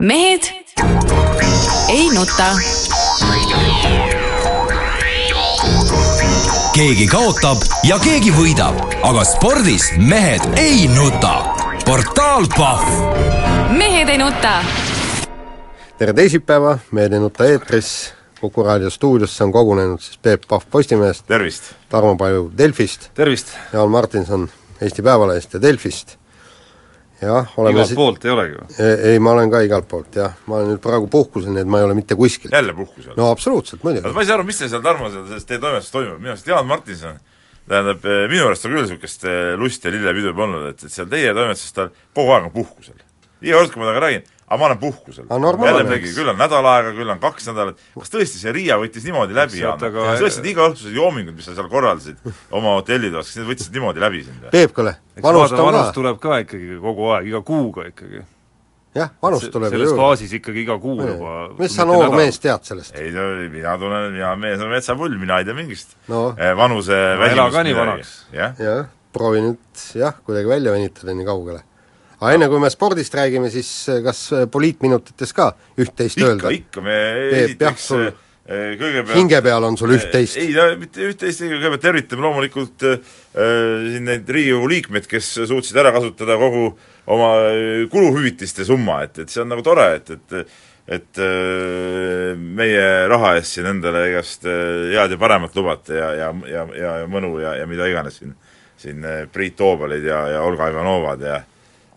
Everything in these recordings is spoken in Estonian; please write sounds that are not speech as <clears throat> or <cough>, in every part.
mehed ei nuta. keegi kaotab ja keegi võidab, aga spordis mehed ei nuta. portaal Pahv. mehed ei nuta. tere teisipäeva, Mehed ei nuta eetris, Kuku raadio stuudiosse on kogunenud siis Peep Pahv Postimehest, tervist! Tarmo Paju Delfist, tervist! Jaan Martinson Eesti Päevalehest ja Delfist. jah, oleme igalt poolt ei olegi või? ei, ma olen ka igalt poolt jah, ma olen nüüd praegu puhkusel, nii et ma ei ole mitte kuskil. jälle puhkusel? no absoluutselt, muidugi. ma ei saa aru, mis teil seal, Tarmo, selles teie toimetuses toimub, minu arust Jaan Martinson tähendab, minu arust on küll niisugust eh, lust ja lillepidu juba olnud, et, et seal teie toimetuses ta kogu aeg on puhkusel. iga kord, kui ma temaga räägin, aga ma olen puhkusel. jällegi, küll on nädal aega, küll on kaks nädalat, kas tõesti see Riia võttis niimoodi läbi, Jaan? kas tõesti need igaõhtused joomingud, mis sa seal korraldasid oma hotellitoas, kas need võttisid niimoodi läbi sind või? Peep, kuule, vanust on vanus tuleb ka ikkagi kogu aeg, iga kuuga ikkagi. jah, vanust tuleb selles faasis ikkagi iga kuu juba mis sa noor mees tead sellest? ei no mina tunnen, mina mees olen metsapull, mina ei tea mingist no. vanuse no, ela ka nii vanaks. jah ja,, proovi nüüd jah, kuidagi välja venitada nii kaugele aga enne, kui me spordist räägime, siis eh, kas eh, poliitminutites ka üht-teist öelda? ikka, me esiteks sul... kõigepealt hinge peal on sul üht-teist? ei, mitte üht-teist, kõigepealt tervitame loomulikult äh, siin neid Riigikogu liikmeid, kes suutsid ära kasutada kogu oma kuluhüvitiste summa, et, et see on nagu tore, et, et et meie raha eest siin endale igast head ja paremat lubate ja, ja, ja, ja, ja mõnu ja, ja mida iganes siin, siin Priit Toobalid ja, ja Olga Ivanovad ja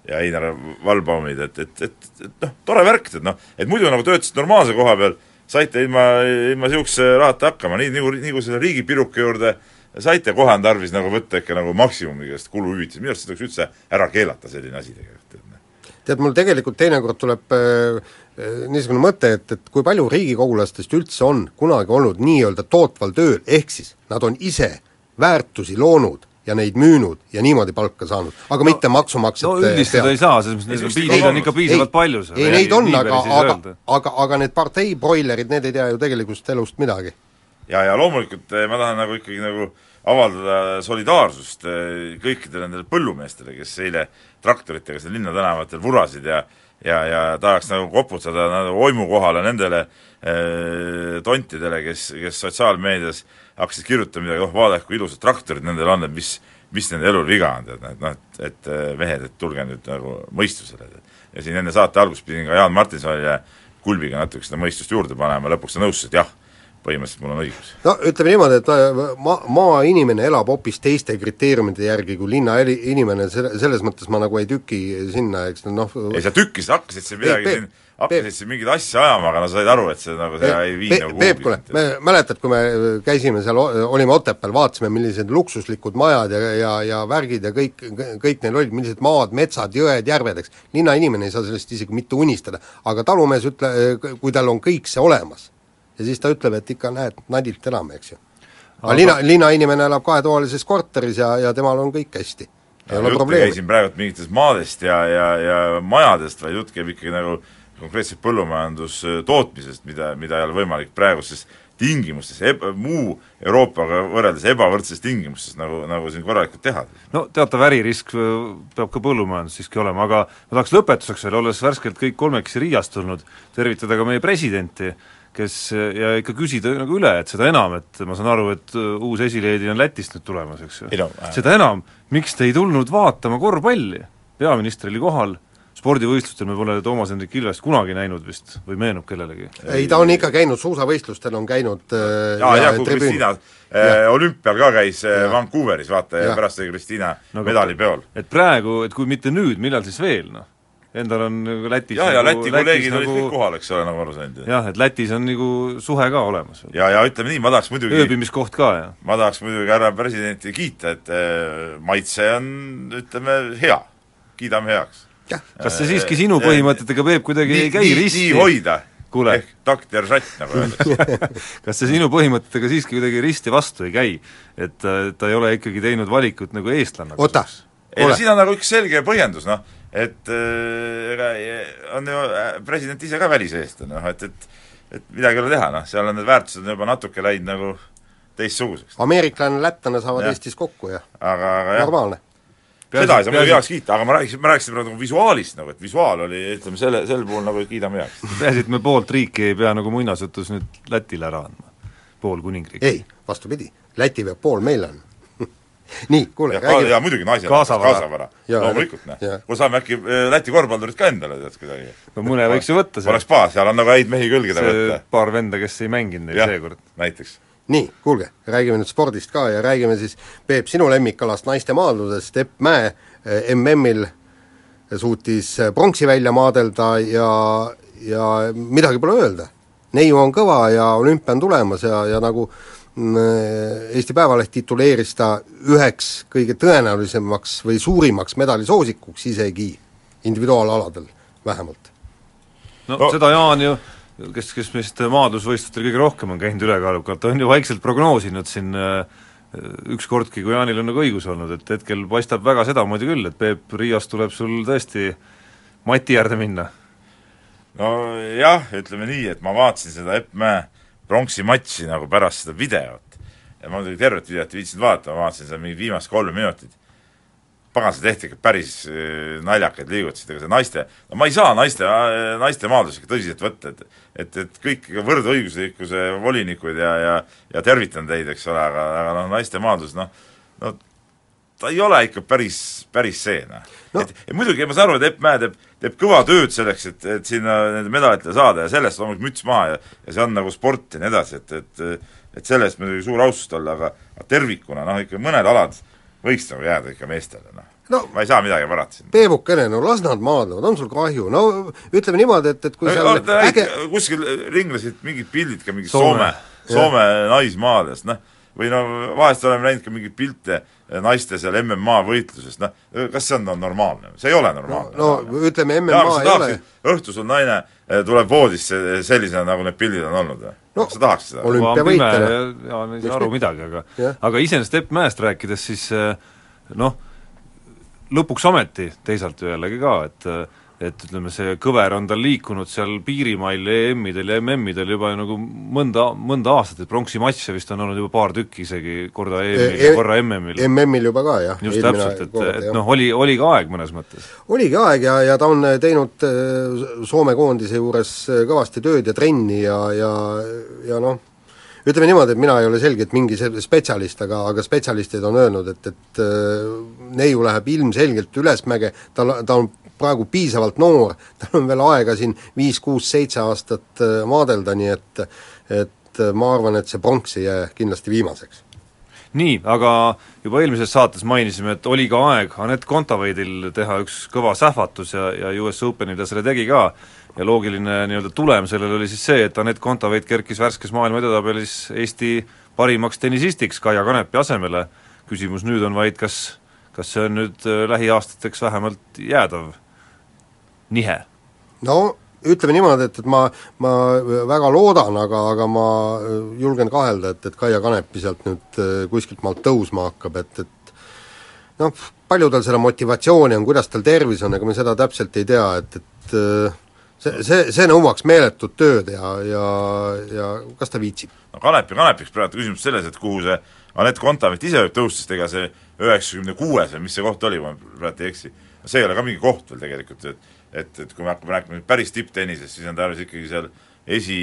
ja Einar Valbaumid, et, et, et, et noh, tore värk, et noh, et muidu nagu töötasid normaalse koha peal, saite ilma, ilma niisuguse rahata hakkama, nii, nagu, nii kui selle riigipiruka juurde saite, kohe on tarvis nagu võtta ikka nagu maksimumi igast kuluhüvitisi, minu arust tuleks üldse ära keelata, selline asi tegelikult. noh. tead, mul tegelikult teinekord tuleb äh, niisugune mõte, et, et kui palju riigikogulastest üldse on kunagi olnud nii-öelda tootval tööl, ehk siis nad on ise väärtusi loonud ja neid müünud ja niimoodi palka saanud, aga no, mitte maksumaksjate no üldistada ei saa, selles mõttes neid piirid on ikka piisavalt ei, palju seal. ei, neid on, aga, aga, aga, aga need parteibroilerid, need ei tea ju tegelikust elust midagi. ja, ja loomulikult eh, ma tahan nagu ikkagi nagu avaldada solidaarsust eh, kõikidele nendele põllumeestele, kes eile traktoritega seal linnatänavatel vurasid ja ja, ja tahaks nagu koputada nagu oimu kohale nendele äh, tontidele, kes, kes sotsiaalmeedias äh, hakkasid kirjutama midagi, oh vaadake, kui ilusad traktorid nendel on, et mis, mis nende elul viga on, tead, noh, et, et mehed, et tulge nüüd nagu mõistusele, ja siin enne saate algust pidin ka Jaan Martinsonile Kulbiga natuke seda mõistust juurde panema, lõpuks ta nõustus, et jah, põhimõtteliselt mul on õigus. no ütleme niimoodi, et äh, ma, maainimene elab hoopis teiste kriteeriumide järgi kui linnainimene, selle, selles mõttes ma nagu ei tüki sinna, eks noh ei, sa tükkisid, hakkasid siin midagi siin hakkasid siin mingit asja ajama, aga no said aru, et see nagu, see ei vii nagu Peep, kuule, me mäletad, kui me käisime seal, olime Otepääl, vaatasime, millised luksuslikud majad ja, ja, ja värgid ja kõik, kõik neil olid, millised maad, metsad, jõed, järved, eks. linnainimene ei saa sellest isegi mitte unistada. aga talumees ütle, kui tal on kõik see olemas ja siis ta ütleb, et ikka näed, nadilt elame, eks ju. aga linna, linnainimene elab kahetoalises korteris ja, ja temal on kõik hästi. ei ole probleemi. käisin praegu mingitest maadest ja, ja, ja majadest, vaid jutt käib ikkagi nagu konkreetselt põllumajandustootmisest, mida, mida ei ole võimalik praeguses tingimustes, muu Euroopaga võrreldes ebavõrdses tingimustes nagu, nagu siin korralikult teha. no teatav äririsk äh, peab ka põllumajandus siiski olema, aga ma tahaks lõpetuseks veel, olles värskelt kõik kolmekesi Riiast tulnud, tervitada ka meie presidenti, kes ja ikka küsida nagu üle, et seda enam, et ma saan aru, et äh, uus esileedi on Lätist nüüd tulemas, eks ju. seda enam, miks te ei tulnud vaatama korvpalli? peaminister oli kohal spordivõistlustel me pole Toomas Hendrik Ilvest kunagi näinud vist või meenub kellelegi? ei, ta on ikka käinud, suusavõistlustel on käinud äh, jaa, ja kui Kristiina äh, olümpial ka käis äh, Vancouveris, vaata, ja pärast oli Kristiina no, medalipeol. et praegu, et kui mitte nüüd, millal siis veel, noh? Endal on Lätis jah, ja nagu, Läti kolleegid olid nagu, kõik kohal, eks ole, nagu aru sain. jah, et Lätis on nagu suhe ka olemas. ja, ja ütleme nii, ma tahaks muidugi ööbimiskoht ka, jah. ma tahaks muidugi härra presidenti kiita, et maitse on, ütleme, hea. kiidame heaks kas see siiski sinu põhimõtetega, Peep, kuidagi nii, ei käi risti? nii hoida, kuule, ehk doktor Šatt, nagu öeldakse <laughs> kas see sinu põhimõtetega siiski kuidagi risti vastu ei käi? et äh, ta ei ole ikkagi teinud valikut nagu eestlanna oota, ei no siin on nagu üks selge põhjendus, noh, et äh, ega on ju äh, president ise ka väliseestlane, noh et, et et midagi ei ole teha, noh, seal on need väärtused juba natuke läinud nagu teistsuguseks. ameeriklane, lätlane saavad Jah. Eestis kokku ja aga, aga normaalne. seda ei saa muidugi heaks kiita, aga ma rääkisin, ma rääkisin praegu nagu visuaalist nagu, et visuaal oli ütleme selle, sel puhul nagu kiidame heaks. peaasi, et me poolt riiki ei pea nagu muinasjutus nüüd Lätile ära andma, pool kuningriiki. ei, vastupidi, Läti peab pool meile andma. nii, kuule, ja, räägime ja muidugi naisele Kaasavara. kaasavara, Jaa, loomulikult noh jaa., kuule saame äkki eh, Läti korvpallurit ka endale tead kuidagi. no mõne võiks ju võtta oleks see, paha, seal on nagu häid mehi külgede see võtta. paar venda, kes ei mänginud neil seekord., näiteks. nii, kuulge, räägime nüüd spordist ka ja räägime siis Peep sinu lemmikalast naiste maadlusest, Epp Mäe eh, MM-il suutis eh, pronksi välja maadelda ja, ja midagi pole öelda. neiu on kõva ja olümpia on tulemas ja, ja nagu Eesti Päevaleht tituleeris ta üheks kõige tõenäolisemaks või suurimaks medalisoosikuks isegi individuaalaladel vähemalt. no seda Jaan ju kes, kes meist maadlusvõistlustel kõige rohkem on käinud ülekaalukalt, on ju vaikselt prognoosinud siin äh, ükskordki, kui Jaanil on nagu õigus olnud, et hetkel paistab väga sedamoodi küll, et Peep, Riias tuleb sul tõesti mati äärde minna. nojah, ütleme nii, et ma vaatasin seda Epp Mäe pronksi matši nagu pärast seda videot ja ma muidugi tervet videot ei viitsinud vaadata, ma vaatasin seal mingi viimased kolm minutit. pagan, see tehti ikka päris äh, naljakaid liigutusi, ega see naiste, no ma ei saa naiste, naiste maadlusi ikka tõsiselt võtta, et et, et kõik võrdõiguslikkuse volinikud ja, ja ja tervitan teid, eks ole, aga, aga noh, naiste maadlus, noh, no ta ei ole ikka päris, päris see, noh no.. et muidugi ma saan aru, et Epp Mäe teeb, teeb kõva tööd selleks, et, et sinna nende medalitele saada ja sellest loomulikult müts maha ja ja see on nagu sport ja nii edasi, et, et et selle eest muidugi suur austus talle, aga tervikuna noh, ikka mõned alad võiks nagu jääda ikka meestele, noh No- no,. ma ei saa midagi parata siin. Peebukene, no las nad maadlevad, on sul kahju, no ütleme niimoodi, et, et kui seal äge kuskil ringlesid mingid pildid ka mingist Soome. Soome, Soome naismaadest, noh, või no vahest oleme näinud ka mingeid pilte naiste seal MMA võitlusest, noh, kas see on no, normaalne? see ei ole normaalne. no ütleme, MMA Jaa, sa ei ole tahaksid, õhtul sul naine eh, tuleb voodisse sellisena, nagu need pildid on olnud või No, no,? kas sa tahaks seda? olümpiavõitjana. ja, ja ei saa aru midagi, aga Jah. aga iseenesest Epp Mäest rääkides, siis eh, noh, lõpuks ometi teisalt ju jällegi ka, et et ütleme, see kõver on tal liikunud seal piirimail EM-idel ja MM-idel juba nagu mõnda, mõnda aastat, et pronksimatše vist on olnud juba paar tükki isegi, korda EM-il E- ja korra MM-il. MM-il juba ka, jah. just täpselt, et, et noh, oli, oli ka aeg mõnes mõttes. oligi aeg ja, ja ta on teinud äh, Soome koondise juures äh, kõvasti tööd ja trenni ja, ja, ja noh, ütleme niimoodi, et mina ei ole selgelt mingi spetsialist, aga, aga spetsialistid on öelnud, et, et äh, neiu läheb ilmselgelt ülesmäge, tal, ta on praegu piisavalt noor, tal on veel aega siin viis, kuus, seitse aastat äh, maadelda, nii et et äh, ma arvan, et see pronks ei jää kindlasti viimaseks. nii, aga juba eelmises saates mainisime, et oli ka aeg Anett Kontaveidil teha üks kõva sähvatus ja, ja US Openil ta selle tegi ka, ja loogiline nii-öelda tulem sellele oli siis see, et Anett Kontaveit kerkis värskes maailma edetabelis Eesti parimaks tennisistiks Kaia Kanepi asemele, küsimus nüüd on vaid, kas kas see on nüüd äh, lähiaastateks vähemalt jäädav nihe? no ütleme niimoodi, et, et ma, ma väga loodan, aga, aga ma julgen kahelda, et, et Kaia Kanepi sealt nüüd äh, kuskilt maalt tõusma hakkab, et, et noh, palju tal seda motivatsiooni on, kuidas tal tervis on, ega me seda täpselt ei tea, et, et äh, see, see, see nõuaks meeletut tööd ja, ja, ja kas ta viitsib? no Kanepi Kanepiks praegu küsimus selles, et kuhu see Anett Kontaveit ise võib tõusta, sest ega see üheksakümne kuues või mis see koht oli, ma praegu ei eksi, see ei ole ka mingi koht veel tegelikult, et et, et kui me hakkame rääkima nüüd päris tipptennisest, siis on tarvis ikkagi seal esi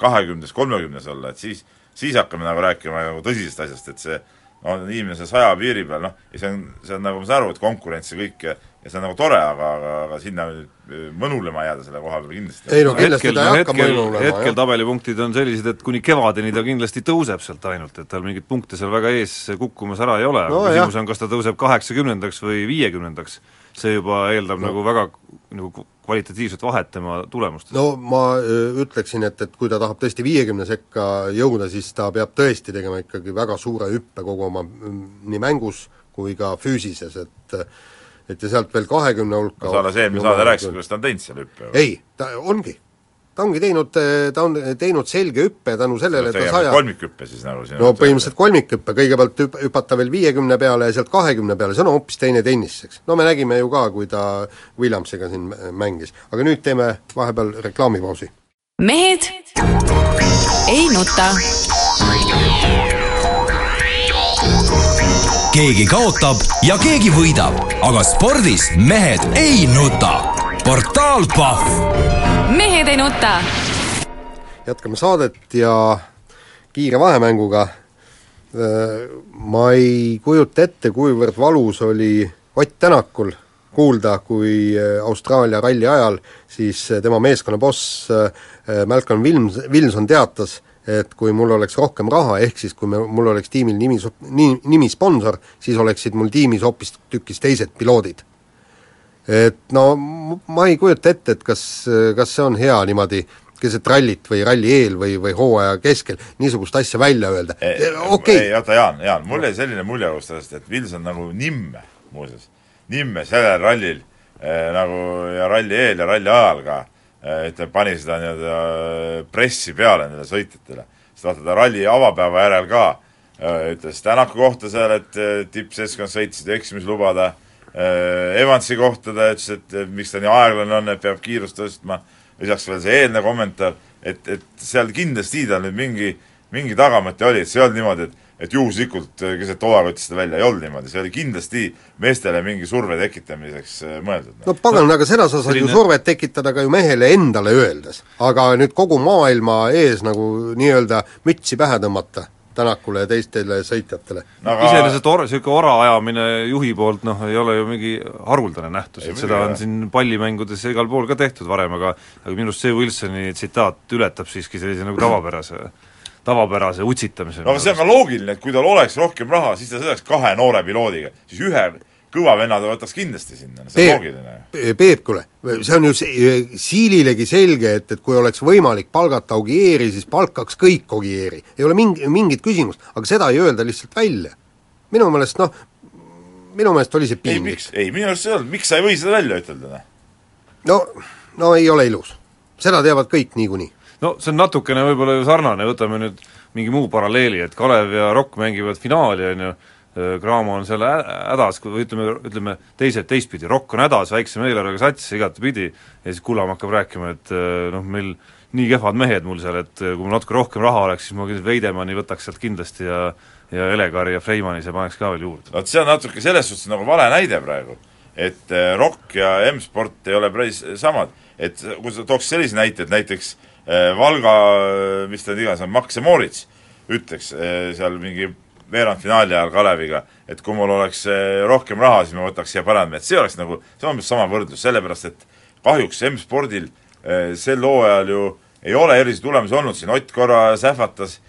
kahekümnes, kolmekümnes olla, et siis siis hakkame nagu rääkima nagu tõsisest asjast, et see no inimene seal saja piiri peal, noh, ja see on, see on nagu, ma saan aru, et konkurents ja kõik ja ja see on nagu tore, aga, aga, aga sinna mõnulema jääda selle koha peal kindlasti Ei no kindlasti hetkel, ta ei hakka hetkel, mõju olema, hetkel jah. tabelipunktid on sellised, et kuni kevadeni ta kindlasti tõuseb sealt ainult, et tal mingeid punkte seal väga ees kukkumas ära ei ole, aga No no, küsimus jah. on, kas ta tõuseb kaheksakümnendaks või viiekümnendaks. See juba eeldab no. nagu väga nagu kvalitatiivset vahet tema tulemustes. no ma ütleksin, et, et kui ta tahab tõesti viiekümne sekka jõuda, siis ta peab tõesti tegema ikkagi väga suure hüppe kogu oma nii mängus kui ka füüsises, et et ja sealt veel kahekümne hulka no sa alles eelmine saade rääkisid, kuidas ta on teinud selle hüppe. ei, ta ongi, ta ongi teinud, ta on teinud selge hüppe tänu sellele, et ta saja kolmikhüppe siis nagu siin no põhimõtteliselt kolmikhüppe, kõigepealt hüp-, hüpata veel viiekümne peale ja sealt kahekümne peale, see on hoopis teine tennis, eks. no me nägime ju ka, kui ta Williamsiga siin mängis. aga nüüd teeme vahepeal reklaamipausi. mehed ei nuta keegi kaotab ja keegi võidab, aga spordis mehed ei nuta. portaal Pahv mehed ei nuta. jätkame saadet ja kiire vahemänguga. ma ei kujuta ette, kuivõrd valus oli Ott Tänakul kuulda, kui Austraalia ralli ajal siis tema meeskonna boss Malcolm Wilms, Wilson teatas, et kui mul oleks rohkem raha, ehk siis kui me, mul oleks tiimil nimi, nii, nimisponsor, siis oleksid mul tiimis hoopistükkis teised piloodid. Et no ma ei kujuta ette, et kas, kas see on hea niimoodi keset rallit või ralli eel või, või hooaja keskel niisugust asja välja öelda, okei okay. ei oota, Jaan, Jaan, mul jäi selline mulje sellest, et Wilson nagu nimme, muuseas, nimme sellel rallil eh, nagu ja ralli eel ja ralli ajal ka ütleme, pani seda nii-öelda pressi peale nendele sõitjatele. sest vaata, ta ralli avapäeva järel ka ütles Tänaku kohta seal, et tippseltskond sõitis, et eksimusi lubada, Evansi kohta ta ütles, et miks ta nii aeglane on, et peab kiirust tõstma, lisaks veel see eelne kommentaar, et, et seal kindlasti tal nüüd mingi, mingi tagamõte oli, et see ei olnud niimoodi, et et juhuslikult keset toa võttis seda välja, ei olnud niimoodi, see oli kindlasti meestele mingi surve tekitamiseks mõeldud. no pagan no,, aga seda sa saad selline... ju survet tekitada ka ju mehele endale öeldes. aga nüüd kogu maailma ees nagu nii-öelda mütsi pähe tõmmata Tänakule ja teistele sõitjatele no,. Aga... iseenesest or-, niisugune ora ajamine juhi poolt noh, ei ole ju mingi haruldane nähtus, et seda on siin pallimängudes ja igal pool ka tehtud varem, aga aga minu arust see Wilsoni tsitaat ületab siiski sellise nagu tavapärase tavapärase utsitamise. no aga see on ka loogiline, et kui tal oleks rohkem raha, siis ta sõidaks kahe noore piloodiga, siis ühe kõva venna ta võtaks kindlasti sinna, see on loogiline. Peep, kuule, see on ju Siililegi selge, et, et kui oleks võimalik palgata Ogieri, siis palkaks kõik Ogieri. ei ole mingi, mingit küsimust, aga seda ei öelda lihtsalt välja. minu meelest noh, minu meelest oli see piinlik. ei, minu arust see ei olnud, miks sa ei või seda välja ütelda? no, no ei ole ilus. seda teavad kõik niikuinii no see on natukene võib-olla ju sarnane, võtame nüüd mingi muu paralleeli, et Kalev ja Rock mängivad finaali, on ju, Graamo on seal hädas, või ütleme, ütleme teised teistpidi, Rock on hädas, väiksema eelarvega sats igatepidi, ja siis Kullamäe hakkab rääkima, et noh, meil nii kehvad mehed mul seal, et kui mul natuke rohkem raha oleks, siis ma Veidemanni võtaks sealt kindlasti ja ja Elegari ja Freimani see paneks ka veel juurde. vot see on natuke selles suhtes nagu vale näide praegu, et Rock ja M-sport ei ole päris samad, et kui sa tooks sellise näite, et näiteks Valga, mis ta iganes on, Max ja Moritz ütleks seal mingi veerandfinaali ajal Kaleviga, et kui mul oleks rohkem raha, siis ma võtaks siia paremad mehed, see oleks nagu, see on umbes sama võrdlus, sellepärast et kahjuks M-spordil sel hooajal ju ei ole erilisi tulemusi olnud, siin Ott korra sähvatas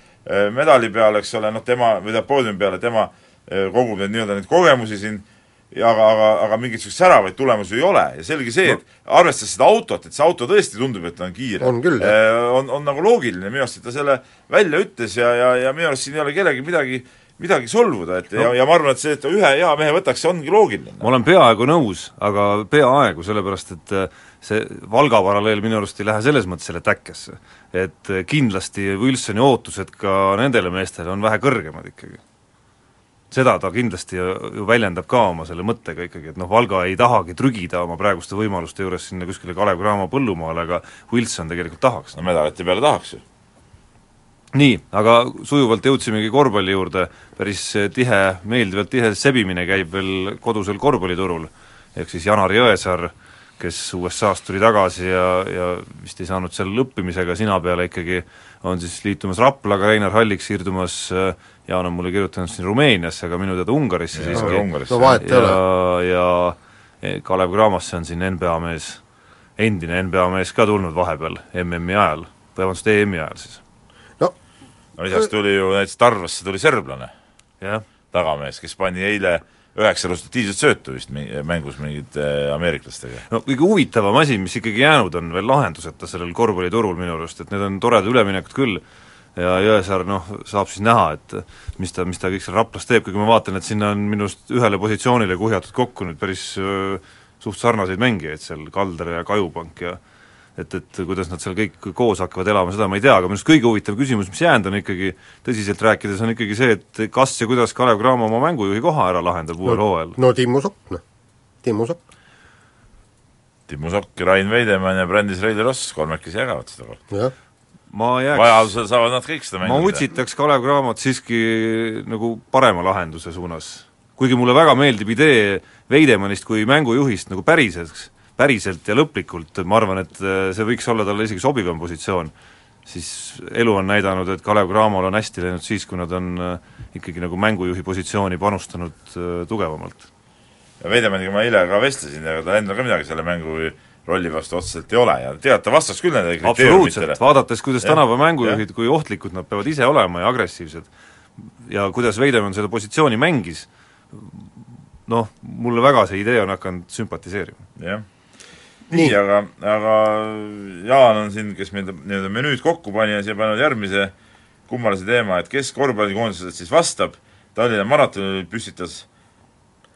medali peale, eks ole, noh tema, või tähendab poodiumi peale, tema kogub neid nii-öelda neid kogemusi siin ja aga, aga, aga mingeid niisuguseid säravaid tulemusi ei ole. Ja selge see et arvestades seda autot, et see auto tõesti tundub, et ta on kiire, on, küll, on, on nagu loogiline. Minu arust, et ta selle välja ütles ja, ja, ja minu arust siin ei ole kellelgi midagi midagi solvuda, et no. ja, ja ma arvan, et see, et ühe hea mehe võtaks, see ongi loogiline. ma olen peaaegu nõus, aga peaaegu, sellepärast et äh, see Valga paralleel minu arust ei lähe selles mõttes selle täkkesse. et äh, kindlasti Wilsoni ootused ka nendele meestele on vähe kõrgemad ikkagi seda ta kindlasti ju väljendab ka oma selle mõttega ikkagi, et noh, Valga ei tahagi trügida oma praeguste võimaluste juures sinna kuskile Kalev Cramo põllumaale, aga Wilson tegelikult tahaks. no medalite peale tahaks ju. Nii, aga sujuvalt jõudsimegi korvpalli juurde, päris tihe, meeldivalt tihe sebimine käib veel kodusel korvpalliturul, ehk siis Janar Jõesaar, kes USA-st tuli tagasi ja, ja vist ei saanud seal õppimisega sina peale ikkagi, on siis liitumas Raplaga, Reinar Hallik siirdumas Jaan on mulle kirjutanud siin Rumeeniasse, aga minu teada Ungarisse ja, siiski. no vahet ei ole. ja, ja Kalev Cramosse on siin NBA mees, endine NBA mees ka tulnud vahepeal MM-i ajal, vabandust, EM-i ajal siis. No lisaks tuli ju näiteks Tarvasse tuli serblane, tagamees, kes pani eile üheksa resultatiivset söötu vist mängus mingite ameeriklastega. no kõige huvitavam asi, mis ikkagi jäänud on veel lahenduseta sellel korvpalliturul minu arust, et need on toredad üleminekud küll, ja Jõesaar noh, saab siis näha, et mis ta, mis ta kõik seal Raplas teeb, kuigi ma vaatan, et sinna on minu arust ühele positsioonile kuhjatud kokku nüüd päris öö, suht sarnaseid mängijaid seal, Kalder ja Kajupank ja et, et kuidas nad seal kõik koos hakkavad elama, seda ma ei tea, aga minu arust kõige huvitavam küsimus, mis jäänud on ikkagi, tõsiselt rääkides, on ikkagi see, et kas ja kuidas Kalev Cramo oma mängujuhi koha ära lahendab uuel no, hooajal. no Timmu Sokk, noh, Timmu Sokk. Timmu Sokk, Rain Veidemann ja Brandis Reili Ross kolmekesi jagavad seda kohta. ma jääks vajadusel saavad nad kõik seda mängida. ma utsitaks Kalev Cramot siiski nagu parema lahenduse suunas. kuigi mulle väga meeldib idee Veidemannist kui mängujuhist nagu päriselt, päriselt ja lõplikult, ma arvan, et äh, see võiks olla talle isegi sobivam positsioon, siis elu on näidanud, et Kalev Cramol on hästi läinud siis, kui nad on äh, ikkagi nagu mängujuhi positsiooni panustanud äh, tugevamalt. ja Veidemanniga ma eile ka vestlesin ja tal endal ka midagi selle mängu rolli vastu otseselt ei ole ja tead, ta vastaks küll nendele kriteeriumitele. absoluutselt, vaadates, kuidas tänapäeva mängujuhid, kui ohtlikud nad peavad ise olema ja agressiivsed, ja kuidas Veidemann seda positsiooni mängis, noh, mulle väga see idee on hakanud sümpatiseerima. jah. Nii, aga, aga Jaan on siin, kes meil nii-öelda menüüd kokku pani ja siia pannud järgmise kummalise teema, et kes korvpallikoondisest siis vastab, Tallinna maratonil püstitas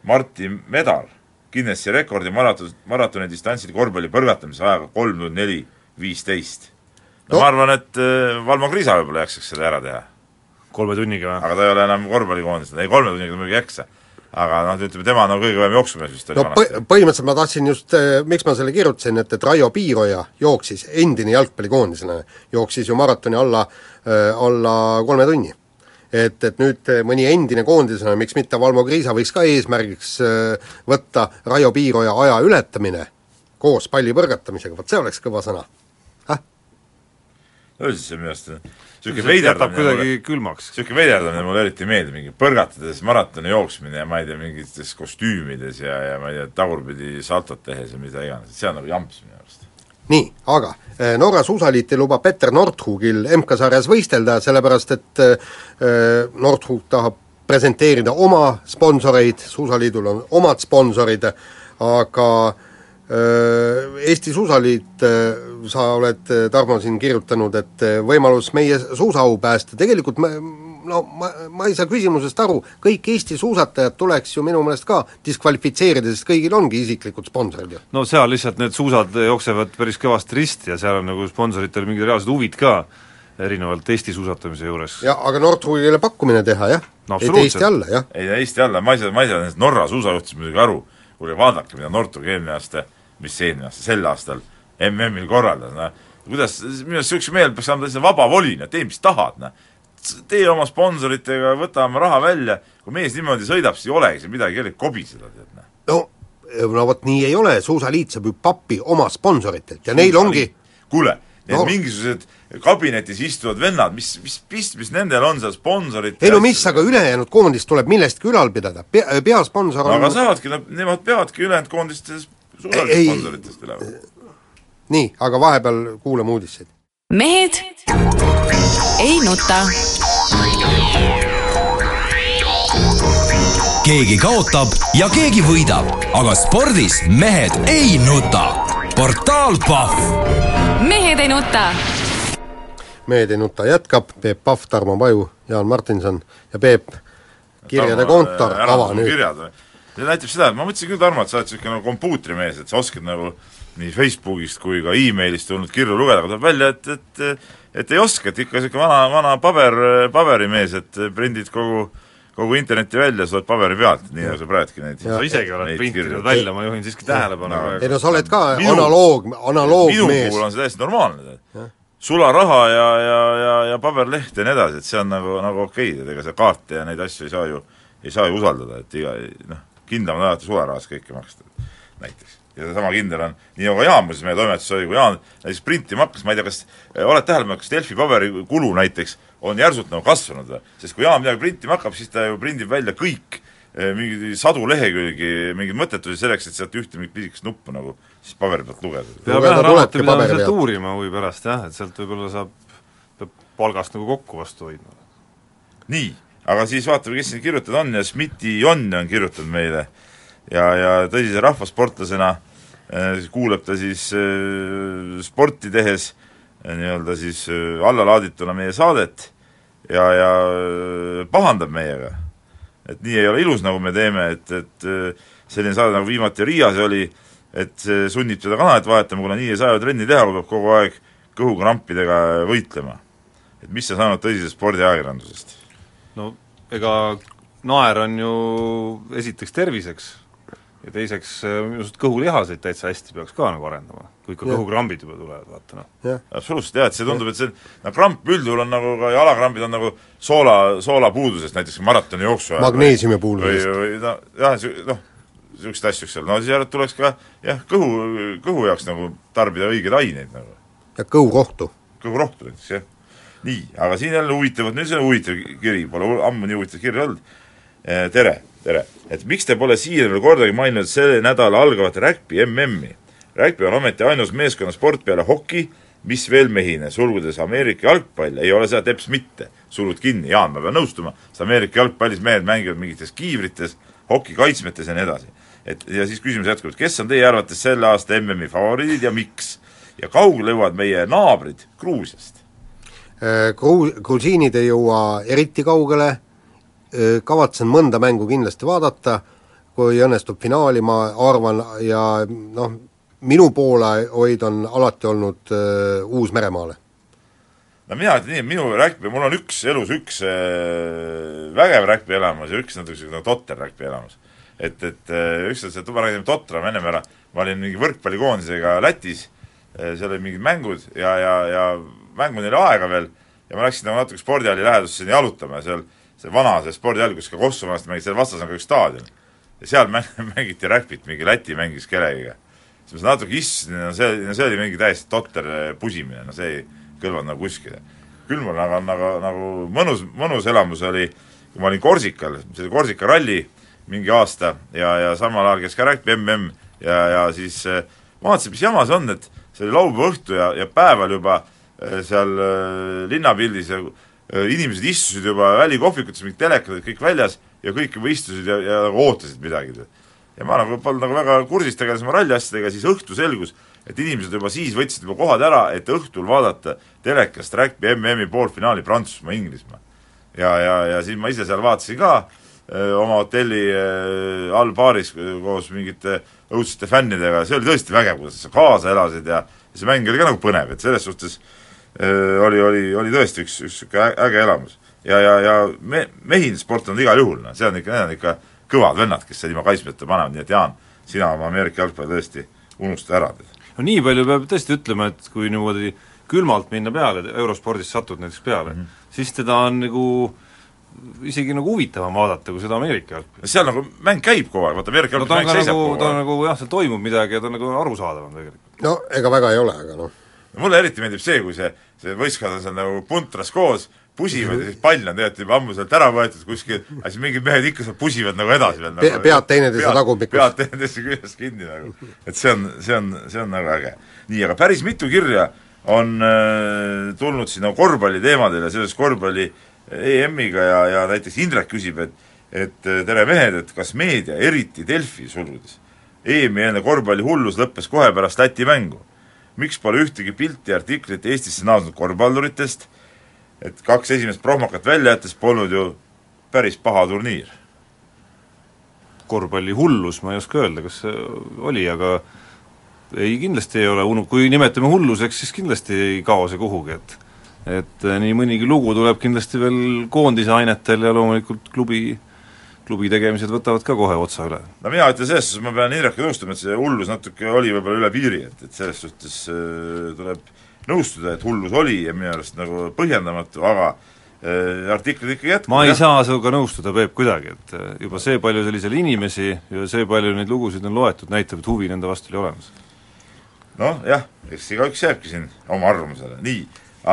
Martti Medal Guinessi rekordi maraton, maratoni distantsil korvpalli põrgatamise ajaga kolm null neli viisteist. no ma arvan, et äh, Valmo Kriisa võib-olla jaksaks selle ära teha. kolme tunniga või? aga ta ei ole enam korvpallikoondis, ei kolme tunniga ta muidugi ei jaksa. Aga noh, ütleme tema on nagu kõige kõvem jooksumees vist no põ-, põhimõtteliselt ma tahtsin just, miks ma selle kirjutasin, et, et Raio Piiroja jooksis, endine jalgpallikoondislane, jooksis ju maratoni alla, alla kolme tunni. Et, et nüüd mõni endine koondislane, miks mitte Valmo Kriisa, võiks ka eesmärgiks võtta Raio Piiroja aja ületamine koos palli põrgatamisega, vot see oleks kõva sõna. üldiselt see minu arust niisugune veiderdamine kuidagi külmaks. niisugune veiderdamine mulle eriti ei meeldi, mingi põrgatades maratoni jooksmine ja ma ei tea, mingites kostüümides ja, ja ma ei tea, tagurpidi saltot tehes ja mida iganes, et see on nagu jamps minu arust. nii, aga Norra suusaliit ei luba Petter Nordhugil MK-sarjas võistelda, sellepärast et Nordhug tahab presenteerida oma sponsoreid, Suusaliidul on omad sponsorid, aga Eesti Suusaliit, sa oled, Tarmo, siin kirjutanud, et võimalus meie suusaau päästa, tegelikult me no ma, ma ei saa küsimusest aru, kõik Eesti suusatajad tuleks ju minu meelest ka diskvalifitseerida, sest kõigil ongi isiklikud sponsorid ju. no seal lihtsalt need suusad jooksevad päris kõvasti risti ja seal on nagu sponsoritel mingid reaalsed huvid ka, erinevalt Eesti suusatamise juures. jah, aga Nordhugile pakkumine teha, jah no,. et Eesti alla, jah. ei, Eesti alla, ma ei saa, ma ei saa nendest Norra suusajuhtidest muidugi aru, kuulge vaadake, mida Nordhug eelmine aasta, mis eelmine aasta, sel aastal MM-il korraldas, noh, kuidas, minu arust niisuguse mehel peaks olema täitsa vaba voli, noh, tee mis tahad, noh. Tee oma sponsoritega, võtame raha välja, kui mees niimoodi sõidab, siis ei olegi seal midagi kellegi kobiseda, tead noh. no, no vot nii ei ole, Suusaliit saab ju pappi oma sponsoritelt ja neil ongi kuule, need no. mingisugused kabinetis istuvad vennad, mis, mis pistmist nendel on seal sponsorit ei no mis, aga ülejäänud koondist tuleb millestki ülal pidada, pea, peasponsor on aga saavadki, nemad peavadki ülejäänud koondistes sponsoritest üle. nii, aga vahepeal kuulame uudiseid. mehed ei nuta. keegi kaotab ja keegi võidab, aga spordis mehed ei nuta. portaal Pahv. mehed ei nuta. mehed ei nuta jätkab, Peep Pahv, Tarmo Paju, Jaan Martinson ja Peep, kirjade kontor, ava nüüd. See näitab seda, et ma mõtlesin küll, Tarmo, et sa oled niisugune nagu kompuutrimees, et sa oskad nagu nii Facebookist kui ka emailist tulnud kirju lugeda, aga tuleb välja, et, et et ei oska, et ikka niisugune vana, vana paber, paberimees, et prindid kogu kogu interneti välja, sa oled paberi pealt, nii nagu sa praegugi neid sa isegi oled printinud välja, ma juhin siiski tähelepanu no, ei no sa oled ka minu, analoog, analoogmees. minu puhul on see täiesti normaalne, tead. sularaha ja, ja, ja, ja paberleht ja nii edasi, et see on nagu, nagu okei okay,, et ega sa kaarte ja neid asju ei saa ju, ei saa ju usaldada, et iga noh, kindlam on alati sularahas kõike maksta, näiteks ja seesama kindel on, nii nagu Jaan muuseas meie toimetuses oli, kui Jaan näiteks printima hakkas, ma ei tea, kas oled tähele pannud, kas Delfi paberikulu näiteks on järsult nagu kasvanud või? sest kui Jaan midagi printima hakkab, siis ta ju prindib välja kõik eh, mingi sadu lehekülgi, mingeid mõttetusi selleks, et sealt ühte mingit pisikest nuppu nagu siis paberi pealt lugeda. peab jah raamatupidamiselt uurima huvi pärast jah, et sealt võib-olla saab, peab palgast nagu kokku vastu hoidma. nii, aga siis vaatame, kes siin kirjutatud on ja Schmidti Jonn on kirjutanud meile ja, ja tõsise rahvasportlasena äh, kuulab ta siis äh, sporti tehes äh, nii-öelda siis allalaadituna meie saadet ja, ja pahandab meiega. et nii ei ole ilus, nagu me teeme, et, et selline saade, nagu viimati Riias oli, et see sunnib seda kanalit vahetama, kuna nii ei saa ju trenni teha, kui peab kogu aeg kõhukrampidega võitlema. et mis sa saanud tõsisest spordiajakirjandusest? No ega naer on ju esiteks terviseks ja teiseks äh, minu arust kõhulihaseid täitsa hästi peaks ka nagu arendama, kui ikka kõhukrambid juba tulevad, vaata noh. absoluutselt jah, et see tundub, et see no kramp üldjuhul on nagu ka jalakrambid on nagu soola, soolapuudusest, näiteks maratoni jooksu ajal. Magneesiumi või, puudusest. või noh, jah, noh, niisuguseid asju, eks ole, no siis järelikult tuleks ka jah, kõhu, kõhu jaoks nagu tarbida õigeid aineid nagu ja kõhurohtu. kõhurohtu näiteks, jah. Nii, aga siin jälle huvitavad, nüüd see on huvitav kiri, pole ammu nii huvitav kiri olnud. tere, tere. et miks te pole siiani veel kordagi maininud selle nädala algavat räkpi MM-i? räkpi on ometi ainus meeskonnasport peale hoki, mis veel mehine, sulgudes Ameerika jalgpall, ei ole seda teps mitte, sulud kinni, Jaan, ma pean nõustuma, sest Ameerika jalgpallis mehed mängivad mingites kiivrites, hokikaitsmetes ja nii edasi. et ja siis küsimus jätkub, et kes on teie arvates selle aasta MM-i favoriidid ja miks? ja kaugele jõuavad meie naabrid Gruusiast? Gruu-, grusiinid ei jõua eriti kaugele, kavatsen mõnda mängu kindlasti vaadata, kui õnnestub finaali, ma arvan, ja noh, minu poolehoid on alati olnud äh, Uus-Meremaale. no mina ütlen nii, minu räkpi, mul on üks elus üks äh, vägev räkpi elamus ja üks natuke niisugune totter räkpi elamus. et, et äh, ükskord see, ma räägin totram ennem ära, ma olin mingi võrkpallikoondisega Lätis äh,, seal olid mingid mängud ja, ja, ja mänguni oli aega veel ja ma läksin nagu natuke spordihalli lähedusse sinna jalutama ja seal see vana, see spordihall, kus ka Kossu vanasti mängis, seal vastas on ka üks staadion. ja seal mäng-, <laughs> mängiti räkpit, mingi Läti mängis kellegiga. siis ma natuke istusin ja see, no see oli mingi täiesti totter eh, pusimine, no see ei kõlvanud nagu kuskile. küll mul aga nagu, nagu mõnus, mõnus elamus oli, kui ma olin Korsikal, see oli Korsika ralli mingi aasta ja, ja samal ajal käis ka räkpi mm ja, ja siis äh, vaatasin, mis jama see on, et see oli laupäeva õhtu ja, ja päeval juba seal äh, linnapildis ja äh, inimesed istusid juba välikohvikutes, mingid telekad olid kõik väljas ja kõik juba istusid ja, ja nagu ootasid midagi. ja ma nagu polnud nagu väga kursis, tegelesin oma ralliasjadega, siis õhtu selgus, et inimesed juba siis võtsid juba kohad ära, et õhtul vaadata telekast räkpi MM-i poolfinaali Prantsusmaa-Inglismaa. ja, ja, ja siis ma ise seal vaatasin ka oma hotelli all baaris koos mingite õudsete fännidega, see oli tõesti vägev, kuidas sa kaasa elasid ja see mäng oli ka nagu põnev, et selles suhtes öö, oli, oli, oli tõesti üks, üks niisugune äge elamus. ja, ja, ja me-, mehinsport on igal juhul, noh, see on ikka, need on ikka kõvad vennad, kes seal ilma kaitsmeta panevad, nii et Jaan, sina oma Ameerika jalgpalli tõesti unusta ära. no nii palju peab tõesti ütlema, et kui niimoodi külmalt minna peale, eurospordis satud näiteks peale mm, -hmm. siis teda on nagu isegi nagu huvitavam vaadata, kui seda Ameerika jalgpalli. seal nagu mäng käib kogu aeg, vaata Ameerika no ta jalgpalli on mäng seisab nagu, kogu ta on aeg. nagu jah, seal toimub midagi ja ta on nagu arusaadavam tegelikult. no ega väga ei ole, aga noh. Mulle eriti meeldib see, kui see, see võistkond on seal nagu puntras koos, pusivad ja siis pall on tegelikult juba ammu sealt ära võetud kuskil, aga siis mingid mehed ikka seal pusivad nagu edasi veel nagu, pead teineteise tagumikus. pead teineteise küljes kinni nagu. et see on, see on, see on nagu äge. nii, aga päris mitu kirja on äh, tulnud siin nagu korvpalli teemadel ja seoses korvpalli EM-iga ja, ja näiteks Indrek küsib, et et äh, tere mehed, et kas meedia, eriti Delfi sulgudes, EM-i eelne korvpallihullus lõppes kohe pärast Läti mängu. Miks pole ühtegi pilti ja artiklit Eestisse naasnud korvpalluritest, et kaks esimest prohmakat välja jättes polnud ju päris paha turniir. korvpalli hullus, ma ei oska öelda, kas see oli, aga ei, kindlasti ei ole unu-, kui nimetame hulluseks, siis kindlasti ei kao see kuhugi, et et eh, nii mõnigi lugu tuleb kindlasti veel koondise ainetel ja loomulikult klubi, klubi tegemised võtavad ka kohe otsa üle. no mina ütlen selles suhtes, ma pean Indrekuga nõustuma, et see hullus natuke oli võib-olla üle piiri, et, et selles suhtes äh, tuleb nõustuda, et hullus oli ja minu arust nagu põhjendamatu, aga äh, artiklid ikkagi jätkuvad. ma ei saa sinuga nõustuda, Peep, kuidagi, et eh, juba see, palju selliseid inimesi ja see, palju neid lugusid on loetud, näitab, et huvi nende vastu oli olemas. noh jah, eks igaüks jääbki siin oma arvamusele, nii,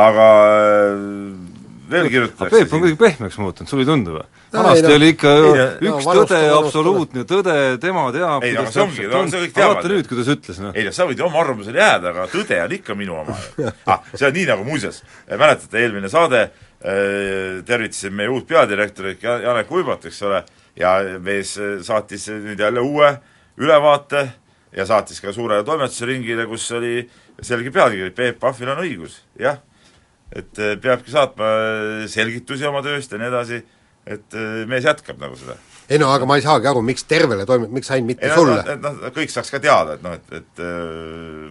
aga äh, veel kirjutatakse Peep on kuidagi pehmeks muutunud, sulle ei tundu või? Vanasti oli ikka ei, ju no üks tõde, vanust absoluutne tõde, tema teab, kuidas see ongi, täpselt no on, see kõik aga vaata nüüd, kuidas ütles, noh. ei no sa võid ju oma arvamusele jääda, aga tõde on ikka minu oma <laughs> ah, see on nii, nagu muuseas, mäletate, eelmine saade äh, tervitasin meie uut peadirektorit Ja- Janek Uibat, eks ole, ja mees äh, saatis nüüd jälle uue ülevaate ja saatis ka suurele toimetuse ringile, kus oli selge pealkiri, Peep Pahvil on õigus, jah. Et äh, peabki saatma äh, selgitusi oma tööst ja nii edasi, et äh, mees jätkab nagu seda ei no aga ma ei saagi aru, miks tervele toimub, miks ainult mitte ei sulle noh, et noh, kõik saaks ka teada, et noh, et, et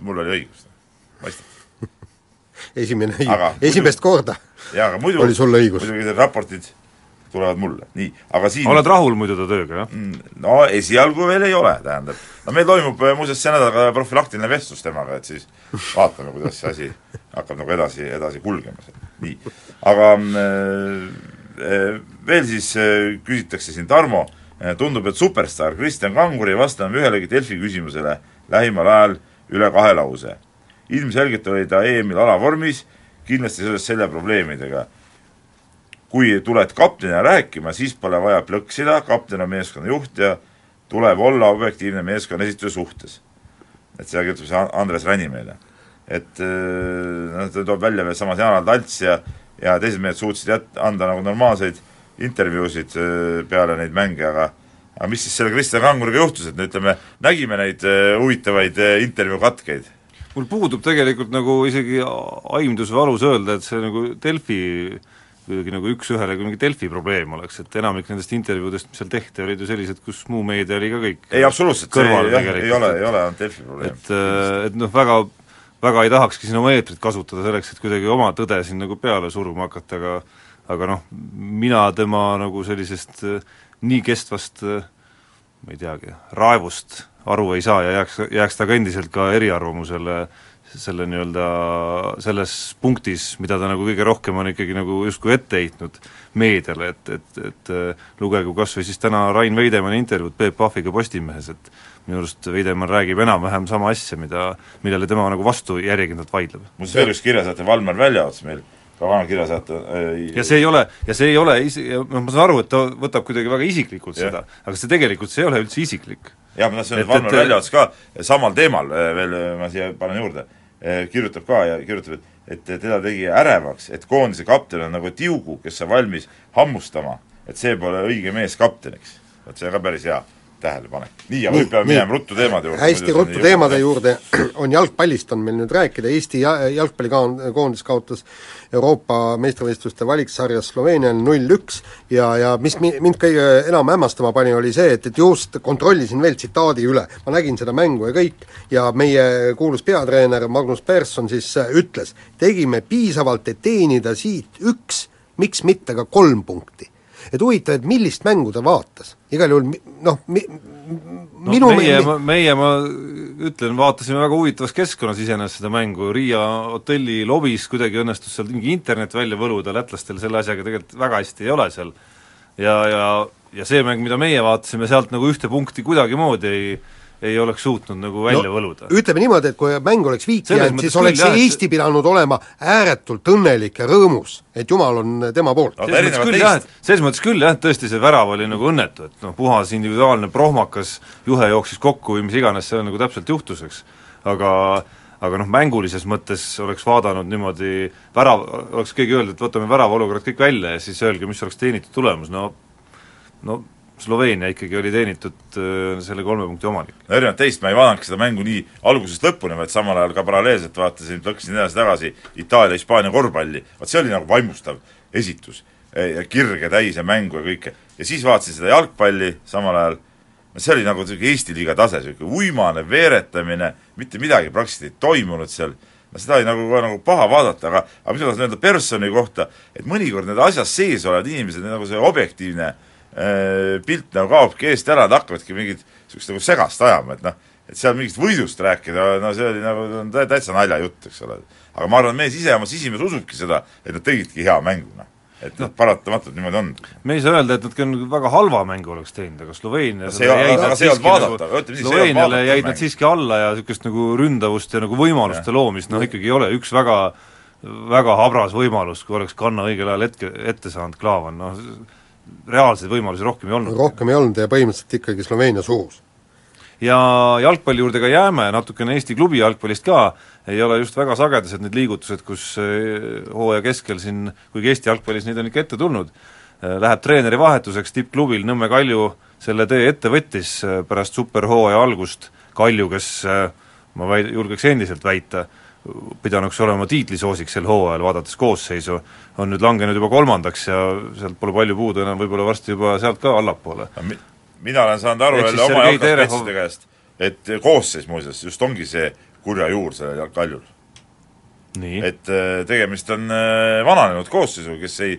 mul oli õigus. mõistad? <laughs> esimene esimest korda aga muidu oli sul õigus. muidugi need raportid tulevad mulle, nii, aga siin oled rahul muidu ta tööga, jah? no esialgu veel ei ole, tähendab. no meil toimub äh, muuseas see nädal ka profülaktiline vestlus temaga, et siis vaatame, kuidas see asi hakkab nagu edasi, edasi kulgema seal. nii, aga äh, veel siis äh, küsitakse siin, Tarmo, tundub, et superstaar Kristjan Kangur ei vasta enam ühelegi Delfi küsimusele lähimal ajal üle kahe lause. ilmselgelt oli ta EM-il alavormis, kindlasti seoses selle probleemidega kui tuled kaptenina rääkima, siis pole vaja plõksida, kapten on meeskonna juht ja tuleb olla objektiivne meeskonna esituse suhtes. et seda kirjutab see Andres Ränimeele. et noh, ta toob välja veel samas Jaan Talts ja ja teised mehed suutsid jät-, anda nagu normaalseid intervjuusid peale neid mänge, aga aga mis siis selle Kristjan Kanguriga juhtus, et no ütleme, nägime neid huvitavaid intervjuu katkeid? mul puudub tegelikult nagu isegi aimdus või alus öelda, et see nagu Delfi kuidagi nagu üks-ühele kui mingi Delfi probleem oleks, et enamik nendest intervjuudest, mis seal tehti, olid ju sellised, kus muu meedia oli ka kõik ei, absoluutselt, see ei, jah, ei ole, ei ole ainult Delfi probleem. et, et noh, väga väga ei tahakski siin oma eetrit kasutada selleks, et kuidagi oma tõde siin nagu peale suruma hakata, aga aga noh, mina tema nagu sellisest nii kestvast ma ei teagi, raevust aru ei saa ja jääks, jääks ta ka endiselt ka eriarvamusele selle nii-öelda selles punktis, mida ta nagu kõige rohkem on ikkagi nagu justkui ette heitnud meediale, et, et, et lugegu kas või siis täna Rain Veidemanni intervjuud Peep Pahviga Postimehes, et minu arust Veidemann räägib enam-vähem sama asja, mida, millele tema nagu vastu järjekindlalt vaidleb. muuseas veel üks kirjasaate, Valmar Väljaots meil, ka vana kirjasaate äh, ja see ei ole, ja see ei ole isi-, noh ma saan aru, et ta võtab kuidagi väga isiklikult Jah. seda, aga see tegelikult, see ei ole üldse isiklik. jah, ma tahtsin öelda, Valmar Väljaots ka samal teemal äh, veel, äh, ma siia panen juurde, kirjutab ka ja kirjutab, et et teda tegi ärevaks, et koondise kapten on nagu tiugu, kes on valmis hammustama, et see pole õige mees kapteniks. vot see on ka päris hea tähelepanek. nii, aga nüüd peame minema ruttu teemade juurde. hästi ruttu teemade juurde, <clears throat> on jalgpallist on meil nüüd rääkida, Eesti ja- jalgpallikoondis kaotas Euroopa meistrivõistluste valiksarjas Sloveeniale null-üks ja, ja mis mi-, mind kõige enam hämmastama pani, oli see, et, et just kontrollisin veel tsitaadi üle, ma nägin seda mängu ja kõik, ja meie kuulus peatreener Magnus Persson siis äh, ütles, tegime piisavalt, et teenida siit üks, miks mitte ka kolm punkti et huvitav, et millist mängu ta vaatas, igal juhul noh, mi-, no minu meie, mi- meie, ma ütlen, vaatasime väga huvitavas keskkonnas iseenesest seda mängu, Riia hotelli lobis kuidagi õnnestus seal mingi internet välja võluda, lätlastel selle asjaga tegelikult väga hästi ei ole seal. ja, ja, ja see mäng, mida meie vaatasime, sealt nagu ühte punkti kuidagimoodi ei ei oleks suutnud nagu välja no, võluda. ütleme niimoodi, et kui mäng oleks viiki jäänud, siis oleks jah, Eesti pidanud olema ääretult õnnelik ja rõõmus, et jumal on tema poolt No, selles mõttes küll jah, et selles mõttes küll jah, tõesti see värav oli nagu õnnetu, et noh, puhas individuaalne prohmakas, juhe jooksis kokku või mis iganes seal nagu täpselt juhtus, eks. aga aga noh, mängulises mõttes oleks vaadanud niimoodi värav, oleks keegi öelnud, et võtame värava olukorrad kõik välja ja siis öelge, mis oleks teenitud tulemus, no no Sloveenia ikkagi oli teenitud äh, selle kolme punkti omanik. no erinevalt teist ma ei vaadanudki seda mängu nii algusest lõpuni, vaid samal ajal ka paralleelselt vaatasin, plõksin edasi-tagasi Itaalia-Hispaania korvpalli, vot see oli nagu vaimustav esitus Eh, ja kirge täis ja mängu ja kõike. ja siis vaatasin seda jalgpalli samal ajal, no see oli nagu niisugune Eesti liiga tase, niisugune uimane veeretamine, mitte midagi praktiliselt ei toimunud seal, no seda oli nagu, nagu paha vaadata, aga aga mis ma tahan öelda personi kohta, et mõnikord need asjas sees olevad inimesed, nagu see objektiivne äh, pilt nagu kaobki eest ära, nad hakkavadki mingit niisugust nagu segast ajama, et noh, et seal mingist võidust rääkida, no see oli nagu no, tä- täitsa naljajutt, eks ole. aga ma arvan, mees ise oma sisimas usubki seda, et nad tegidki hea mängu, noh. et noh, paratamatult niimoodi on. me ei saa öelda, et nad ka nagu väga halva mängu oleks teinud, aga Sloveenia See aga see vaadatav, ütleme nii, see ei olnud Sloveeniale jäid nad mäng. siiski alla ja niisugust nagu ründavust ja nagu võimaluste loomist noh, ikkagi ei ole, üks väga väga habras võimalus, kui oleks kanna õigel ajal hetke, ette saanud Klaavan, noh reaalseid võimalusi rohkem ei olnud. rohkem ei olnud ja põhimõtteliselt ikkagi Sloveenia surus. ja jalgpalli juurde ka jääme, natukene Eesti klubi jalgpallist ka, ei ole just väga sagedased need liigutused, kus eh, hooaja keskel siin, kuigi Eesti jalgpallis neid on ikka ette tulnud, läheb treeneri vahetuseks tippklubil Nõmme Kalju selle tee ette võttis eh, pärast superhooaja algust, Kalju, kes eh, ma väid-, julgeks endiselt väita, pidanuks olema tiitlisoosik sel hooajal, vaadates koosseisu, on nüüd langenud juba kolmandaks ja sealt pole palju puudu enam, võib-olla varsti juba sealt ka allapoole. No mi- mina olen saanud aru jälle oma jalgpallspetside käest, et koosseis muuseas just ongi see kurja juur sellel Kaljul. et äh, tegemist on äh, vananenud koosseisuga, kes ei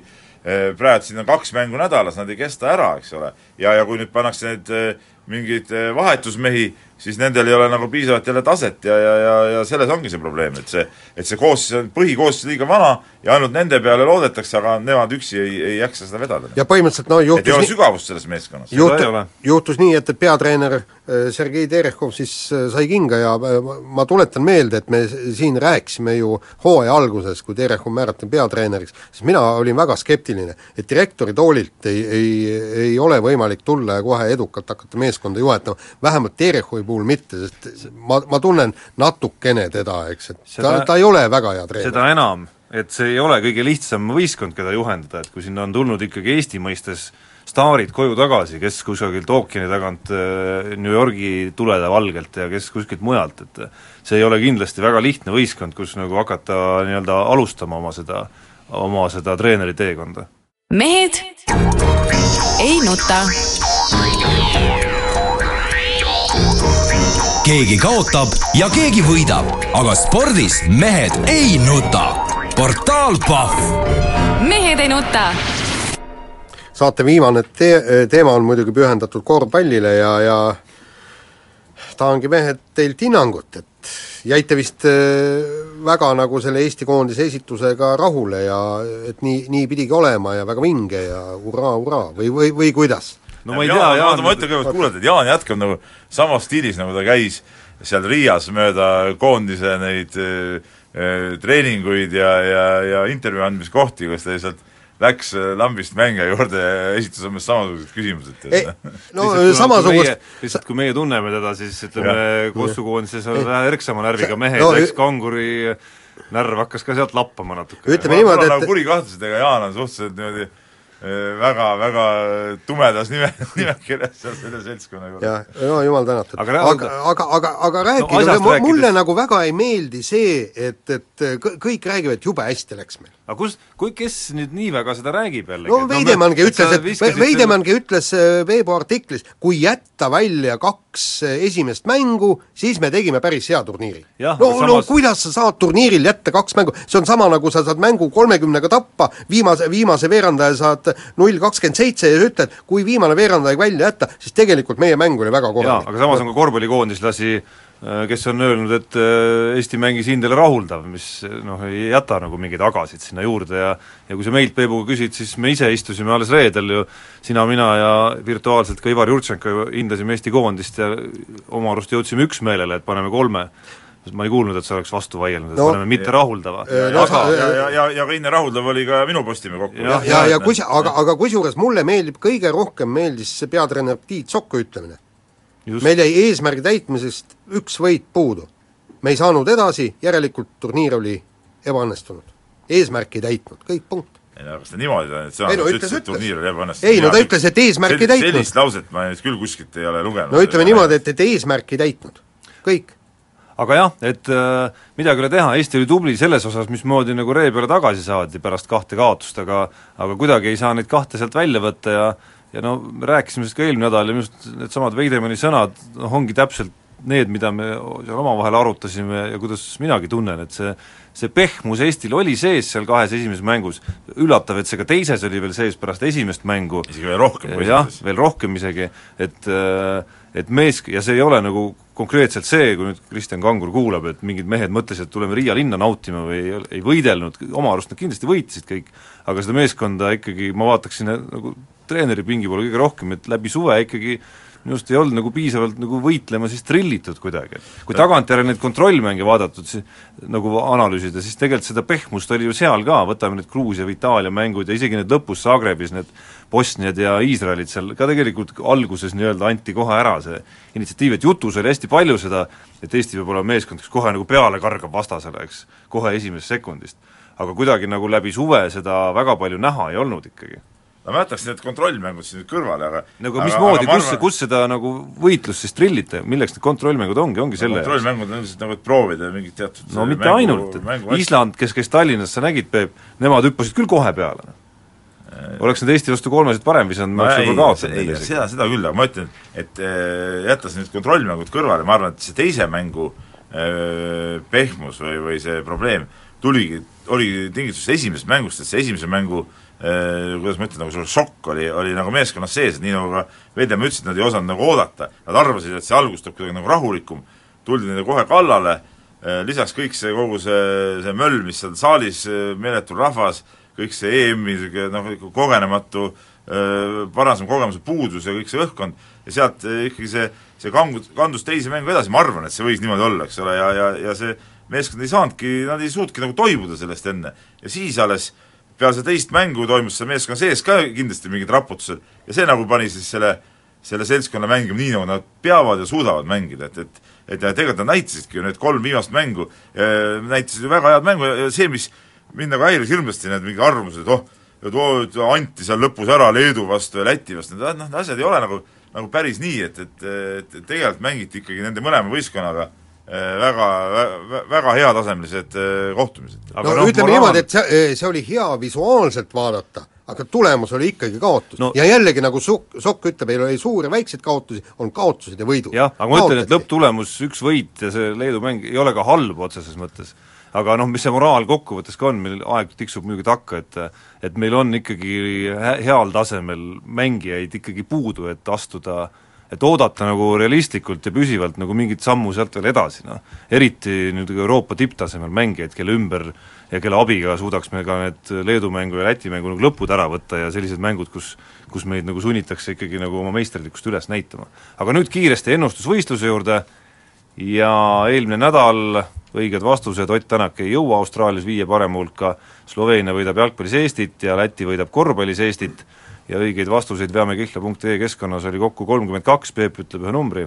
eh, praegu siin on kaks mängu nädalas, nad ei kesta ära, eks ole. ja, ja kui nüüd pannakse need mingeid eh, vahetusmehi, siis nendel ei ole nagu piisavalt jälle taset ja, ja, ja, ja selles ongi see probleem, et see, et see koosseis on, põhikoosseis liiga vana ja ainult nende peale loodetakse, aga nemad üksi ei, ei jaksa seda vedada. ja põhimõtteliselt no et ei juhtus ole nii, sügavust selles meeskonnas. Ole. juhtus nii, et, et peatreener äh, Sergei Terehhov siis äh, sai kinga ja ma- tuletan meelde, et me siin rääkisime ju hooaja alguses, kui Terehhov määrati peatreeneriks, siis mina olin väga skeptiline, et direktori toolilt ei, ei, ei ole võimalik tulla ja kohe edukalt hakata meeskonda juhetama, vähemalt Terehovi puhul mitte, sest ma, ma tunnen natukene teda, eks, et Seda- ta, ta ei ole väga hea treener. seda enam, et see ei ole kõige lihtsam võistkond, keda juhendada, et kui sinna on tulnud ikkagi Eesti mõistes staarid koju tagasi, kes kusagilt ookeani tagant äh, New Yorgi tulede valgelt ja kes kuskilt mujalt, et see ei ole kindlasti väga lihtne võistkond, kus nagu hakata nii-öelda alustama oma seda, oma seda treeneri teekonda. mehed ei nuta. Keegi kaotab ja keegi võidab, aga spordis mehed ei nuta. portaal Pahv mehed ei nuta. saate viimane te-, teema on muidugi pühendatud korvpallile ja, ja tahangi mehed teilt hinnangut, et jäite vist äh, väga nagu selle Eesti koondise esitusega rahule ja et nii, nii pidigi olema ja väga vinge ja hurraa, hurraa või, või, või kuidas? No ma ei tea, Jaan, ma ütlen kõigepealt kuulajatele, et Jaan jätkab nagu samas stiilis, nagu ta käis seal Riias mööda koondise neid äh, äh, treeninguid ja, ja, ja intervjuu andmiskohti, kus ta lihtsalt läks äh, lambist mängija juurde ja esitas umbes samasugused küsimused. <laughs> no samasugust lihtsalt kui meie tunneme teda, siis ütleme, Kossu koondises on vähe erksama närviga mehed no, ü- kanguri närv hakkas ka sealt lappama natuke. Ütleme niimoodi, on et- nagu kuri kahtlused, ega Jaan on suhteliselt niimoodi äh, väga, väga tumedas nime, <laughs> nimekirjas seal selle seltskonna juures. jah, no jumal tänatud. Aga aga, aga, aga, aga rääkige no,, mulle rääkides- nagu väga ei meeldi see, et, et kõ- kõik räägivad, et jube hästi läks meil. Aga kus, kui, kes nüüd nii väga seda räägib jällegi? no Veidemanngi ütles, et Veidemanngi ütles äh, veebuartiklis, kui jätta välja kaks äh, esimest mängu, siis me tegime päris hea turniiri. No samas... no kuidas sa saad turniiril jätta kaks mängu, see on sama, nagu sa saad mängu kolmekümnega tappa, viimase, viimase veerandaja saad null kakskümmend seitse ja ütled, kui viimane veerandaja välja jätta, siis tegelikult meie mäng oli väga korralik. aga samas on ka korvpallikoondis lasi kes on öelnud, et äh, Eesti mängis hindele rahuldav, mis noh, ei jäta nagu mingeid agasid sinna juurde ja ja kui sa meilt, Peebuga küsid, siis me ise istusime alles reedel ju, sina, mina ja virtuaalselt ka Ivar Jurtšenko hindasime Eesti koondist ja oma arust jõudsime üksmeelele, et paneme kolme. ma ei kuulnud, et sa oleks vastu vaielnud, et No, no, paneme mitte rahuldava äh, no aga sa- ja, ja, ja, ja ka Inne Rahuldav oli ka minu Postimehe kokku. Jah, ja, ja kus, aga, aga kusjuures mulle meeldib, kõige rohkem meeldis see peatreener Tiit Sokku ütlemine. Just meil jäi eesmärgi täitmisest üks võit puudu. me ei saanud edasi, järelikult turniir oli ebaõnnestunud. eesmärki ei täitnud, kõik punkt. ei no kas ta niimoodi ta nüüd sõnas, ütles, ütles, et turniir oli ebaõnnestunud? ei no ta ütles, et eesmärki ei täitnud. sellist lauset ma nüüd küll kuskilt ei ole lugenud. no ütleme niimoodi, et, et eesmärki ei täitnud, kõik. aga jah, et äh, midagi ei ole teha, Eesti oli tubli selles osas, mismoodi nagu ree peale tagasi saadi pärast kahte kaotust, aga aga kuidagi ei saa neid kahte sealt välja võtta ja ja no me rääkisime sellest ka eelmine nädal ja minu arust needsamad Veidemanni sõnad noh, ongi täpselt need, mida me seal omavahel arutasime ja kuidas minagi tunnen, et see see pehmus Eestil oli sees seal kahes esimeses mängus, üllatav, et see ka teises oli veel sees pärast esimest mängu, isegi veel rohkem kui jah, esimeses. veel rohkem isegi, et et mees, ja see ei ole nagu konkreetselt see, kui nüüd Kristjan Kangur kuulab, et mingid mehed mõtlesid, et tuleme Riia linna nautima või ei, ei võidelnud, oma arust nad kindlasti võitsid kõik, aga seda meeskonda ikkagi ma vaataksin nagu treeneri pingi poole kõige rohkem, et läbi suve ikkagi minu arust ei olnud nagu piisavalt nagu võitlema siis trillitud kuidagi, et kui tagantjärele neid kontrollmänge vaadatud, siis nagu analüüsida, siis tegelikult seda pehmust oli ju seal ka, võtame need Gruusia või Itaalia mängud ja isegi need lõpus Zagrebis, need Bosniad ja Iisraelid seal ka tegelikult alguses nii-öelda anti kohe ära see initsiatiiv, et jutus oli hästi palju seda, et Eesti peab olema meeskond, kes kohe nagu peale kargab vastasele, eks, kohe esimesest sekundist. aga kuidagi nagu läbi suve seda väga palju näha ei olnud ikkagi no ma jätaks need kontrollmängud siin nüüd kõrvale, aga nagu mismoodi, kus, kus seda nagu võitlust siis trillite, milleks need kontrollmängud ongi, ongi selle kontrollmängud on lihtsalt nagu, et proovida mingit teatud no mitte mängu, ainult, et Island, kes käis Tallinnas, sa nägid, Peep, nemad hüppasid küll kohe peale. oleks nad Eesti vastu kolmesid parem visanud, me oleks võib-olla kaotanud ei, neile isegi. seda, seda küll, aga ma ütlen, et äh, jättes nüüd kontrollmängud kõrvale, ma arvan, et see teise mängu äh, pehmus või, või see probleem tuligi, oligi tingitud esimesest mängust, et see esimese mängu kuidas ma ütlen, nagu suur šokk oli, oli nagu meeskonnas sees, et nii nagu ka Vedemaa ütles, et nad ei osanud nagu oodata. Nad arvasid, et see algus tuleb kuidagi nagu rahulikum, tuldi neile kohe kallale, lisaks kõik see, kogu see, see möll, mis seal saalis, meeletu rahvas, kõik see EM-i niisugune noh, kogenematu varasem kogemuse puudus ja kõik see õhkkond, ja sealt ikkagi see, see kangus, kandus teise mängu edasi, ma arvan, et see võis niimoodi olla, eks ole, ja, ja, ja see meeskond ei saanudki, nad ei suutnudki nagu toibuda sellest enne. ja siis alles peale seda teist mängu toimus seal meeskonna sees ka kindlasti mingid raputused. Ja see nagu pani siis selle, selle seltskonna mängima nii, nagu nad peavad ja suudavad mängida, et, et et tegelikult nad näitasidki ju need kolm viimast mängu, näitasid ju väga head mängu. Ja see, mis mind nagu häiris hirmsasti, need mingid arvamused, et oh, et oh, et anti seal lõpus ära Leedu vastu ja Läti vastu, need noh, asjad ei ole nagu, nagu päris nii, et, et, et tegelikult mängiti ikkagi nende mõlema võistkonnaga Äh, väga, väga heatasemelised äh, kohtumised. no, no ütleme moraal... niimoodi, et see, see oli hea visuaalselt vaadata, aga tulemus oli ikkagi kaotus no. ja jällegi, nagu Sokk, Sokk ütleb, meil oli suuri väikseid kaotusi, on kaotused ja võidud. jah, aga ma ütlen, et lõpptulemus, üks võit ja see Leedu mäng ei ole ka halb otseses mõttes. aga noh, mis see moraal kokkuvõttes ka on, meil aeg tiksub muidugi takka, et et meil on ikkagi heal tasemel mängijaid ikkagi puudu, et astuda äh, et oodata nagu realistlikult ja püsivalt nagu mingit sammu sealt veel edasi, noh. eriti nüüd Euroopa tipptasemel mängijaid, kelle ümber ja kelle abiga suudaks me ka need Leedu mängu ja Läti mängu nagu lõpud ära võtta ja sellised mängud, kus kus meid nagu sunnitakse ikkagi nagu oma meisterlikkust üles näitama. aga nüüd kiiresti ennustusvõistluse juurde ja eelmine nädal õiged vastused, Ott Tänak ei jõua Austraalias viie parema hulka, Sloveenia võidab jalgpallis Eestit ja Läti võidab korvpallis Eestit ja õigeid vastuseid veamekihla.ee keskkonnas oli kokku kolmkümmend kaks, Peep ütleb ühe numbri.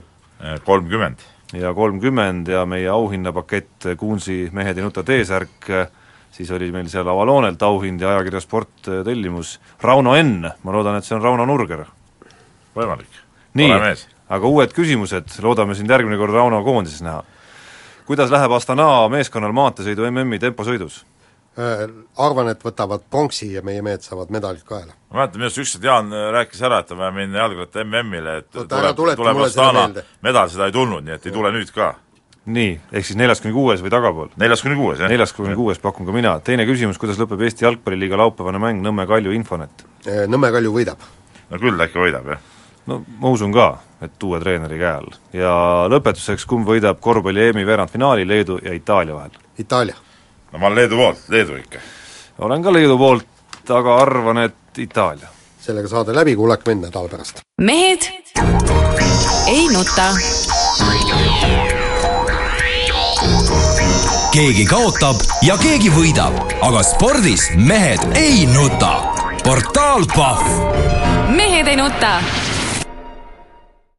kolmkümmend. ja kolmkümmend ja meie auhinnapakett Kuunsi Mehed ei nuta T-särk, siis oli meil seal Avaloonelt auhind ja ajakirja Sport tellimus Rauno N, ma loodan, et see on Rauno Nurger. võimalik. nii, aga uued küsimused, loodame sind järgmine kord Rauno koondises näha. kuidas läheb Astana meeskonnal maanteesõidu MM-i temposõidus? Äh, arvan, et võtavad pronksi ja meie mehed saavad medalid kaela. ma mäletan, minu arust ükskord Jaan äh, rääkis ära, et on vaja minna jalgratta MM-ile, et Oota, tuleb, tuleb Astana medal, seda ei tulnud, nii et ei tule nüüd ka. nii, ehk siis neljas kuni kuues või tagapool? neljas kuni kuues, jah. neljas kuni kuues pakun ka mina, teine küsimus, kuidas lõpeb Eesti jalgpalliliiga laupäevane mäng Nõmme Kalju Infonet? Äh, Nõmme Kalju võidab. no küll äkki võidab, jah. no ma usun ka, et uue treeneri käe all. ja lõpetuseks, kumb võidab korvpalli EM-i veerandfinaali Leedu ja Itaalia vahel? Itaalia no ma olen Leedu poolt, Leedu ikka. olen ka Leedu poolt, aga arvan, et Itaalia. sellega saade läbi, kuulake mind nädala pärast. mehed ei nuta. keegi kaotab ja keegi võidab, aga spordis mehed ei nuta. portaal Pahv. mehed ei nuta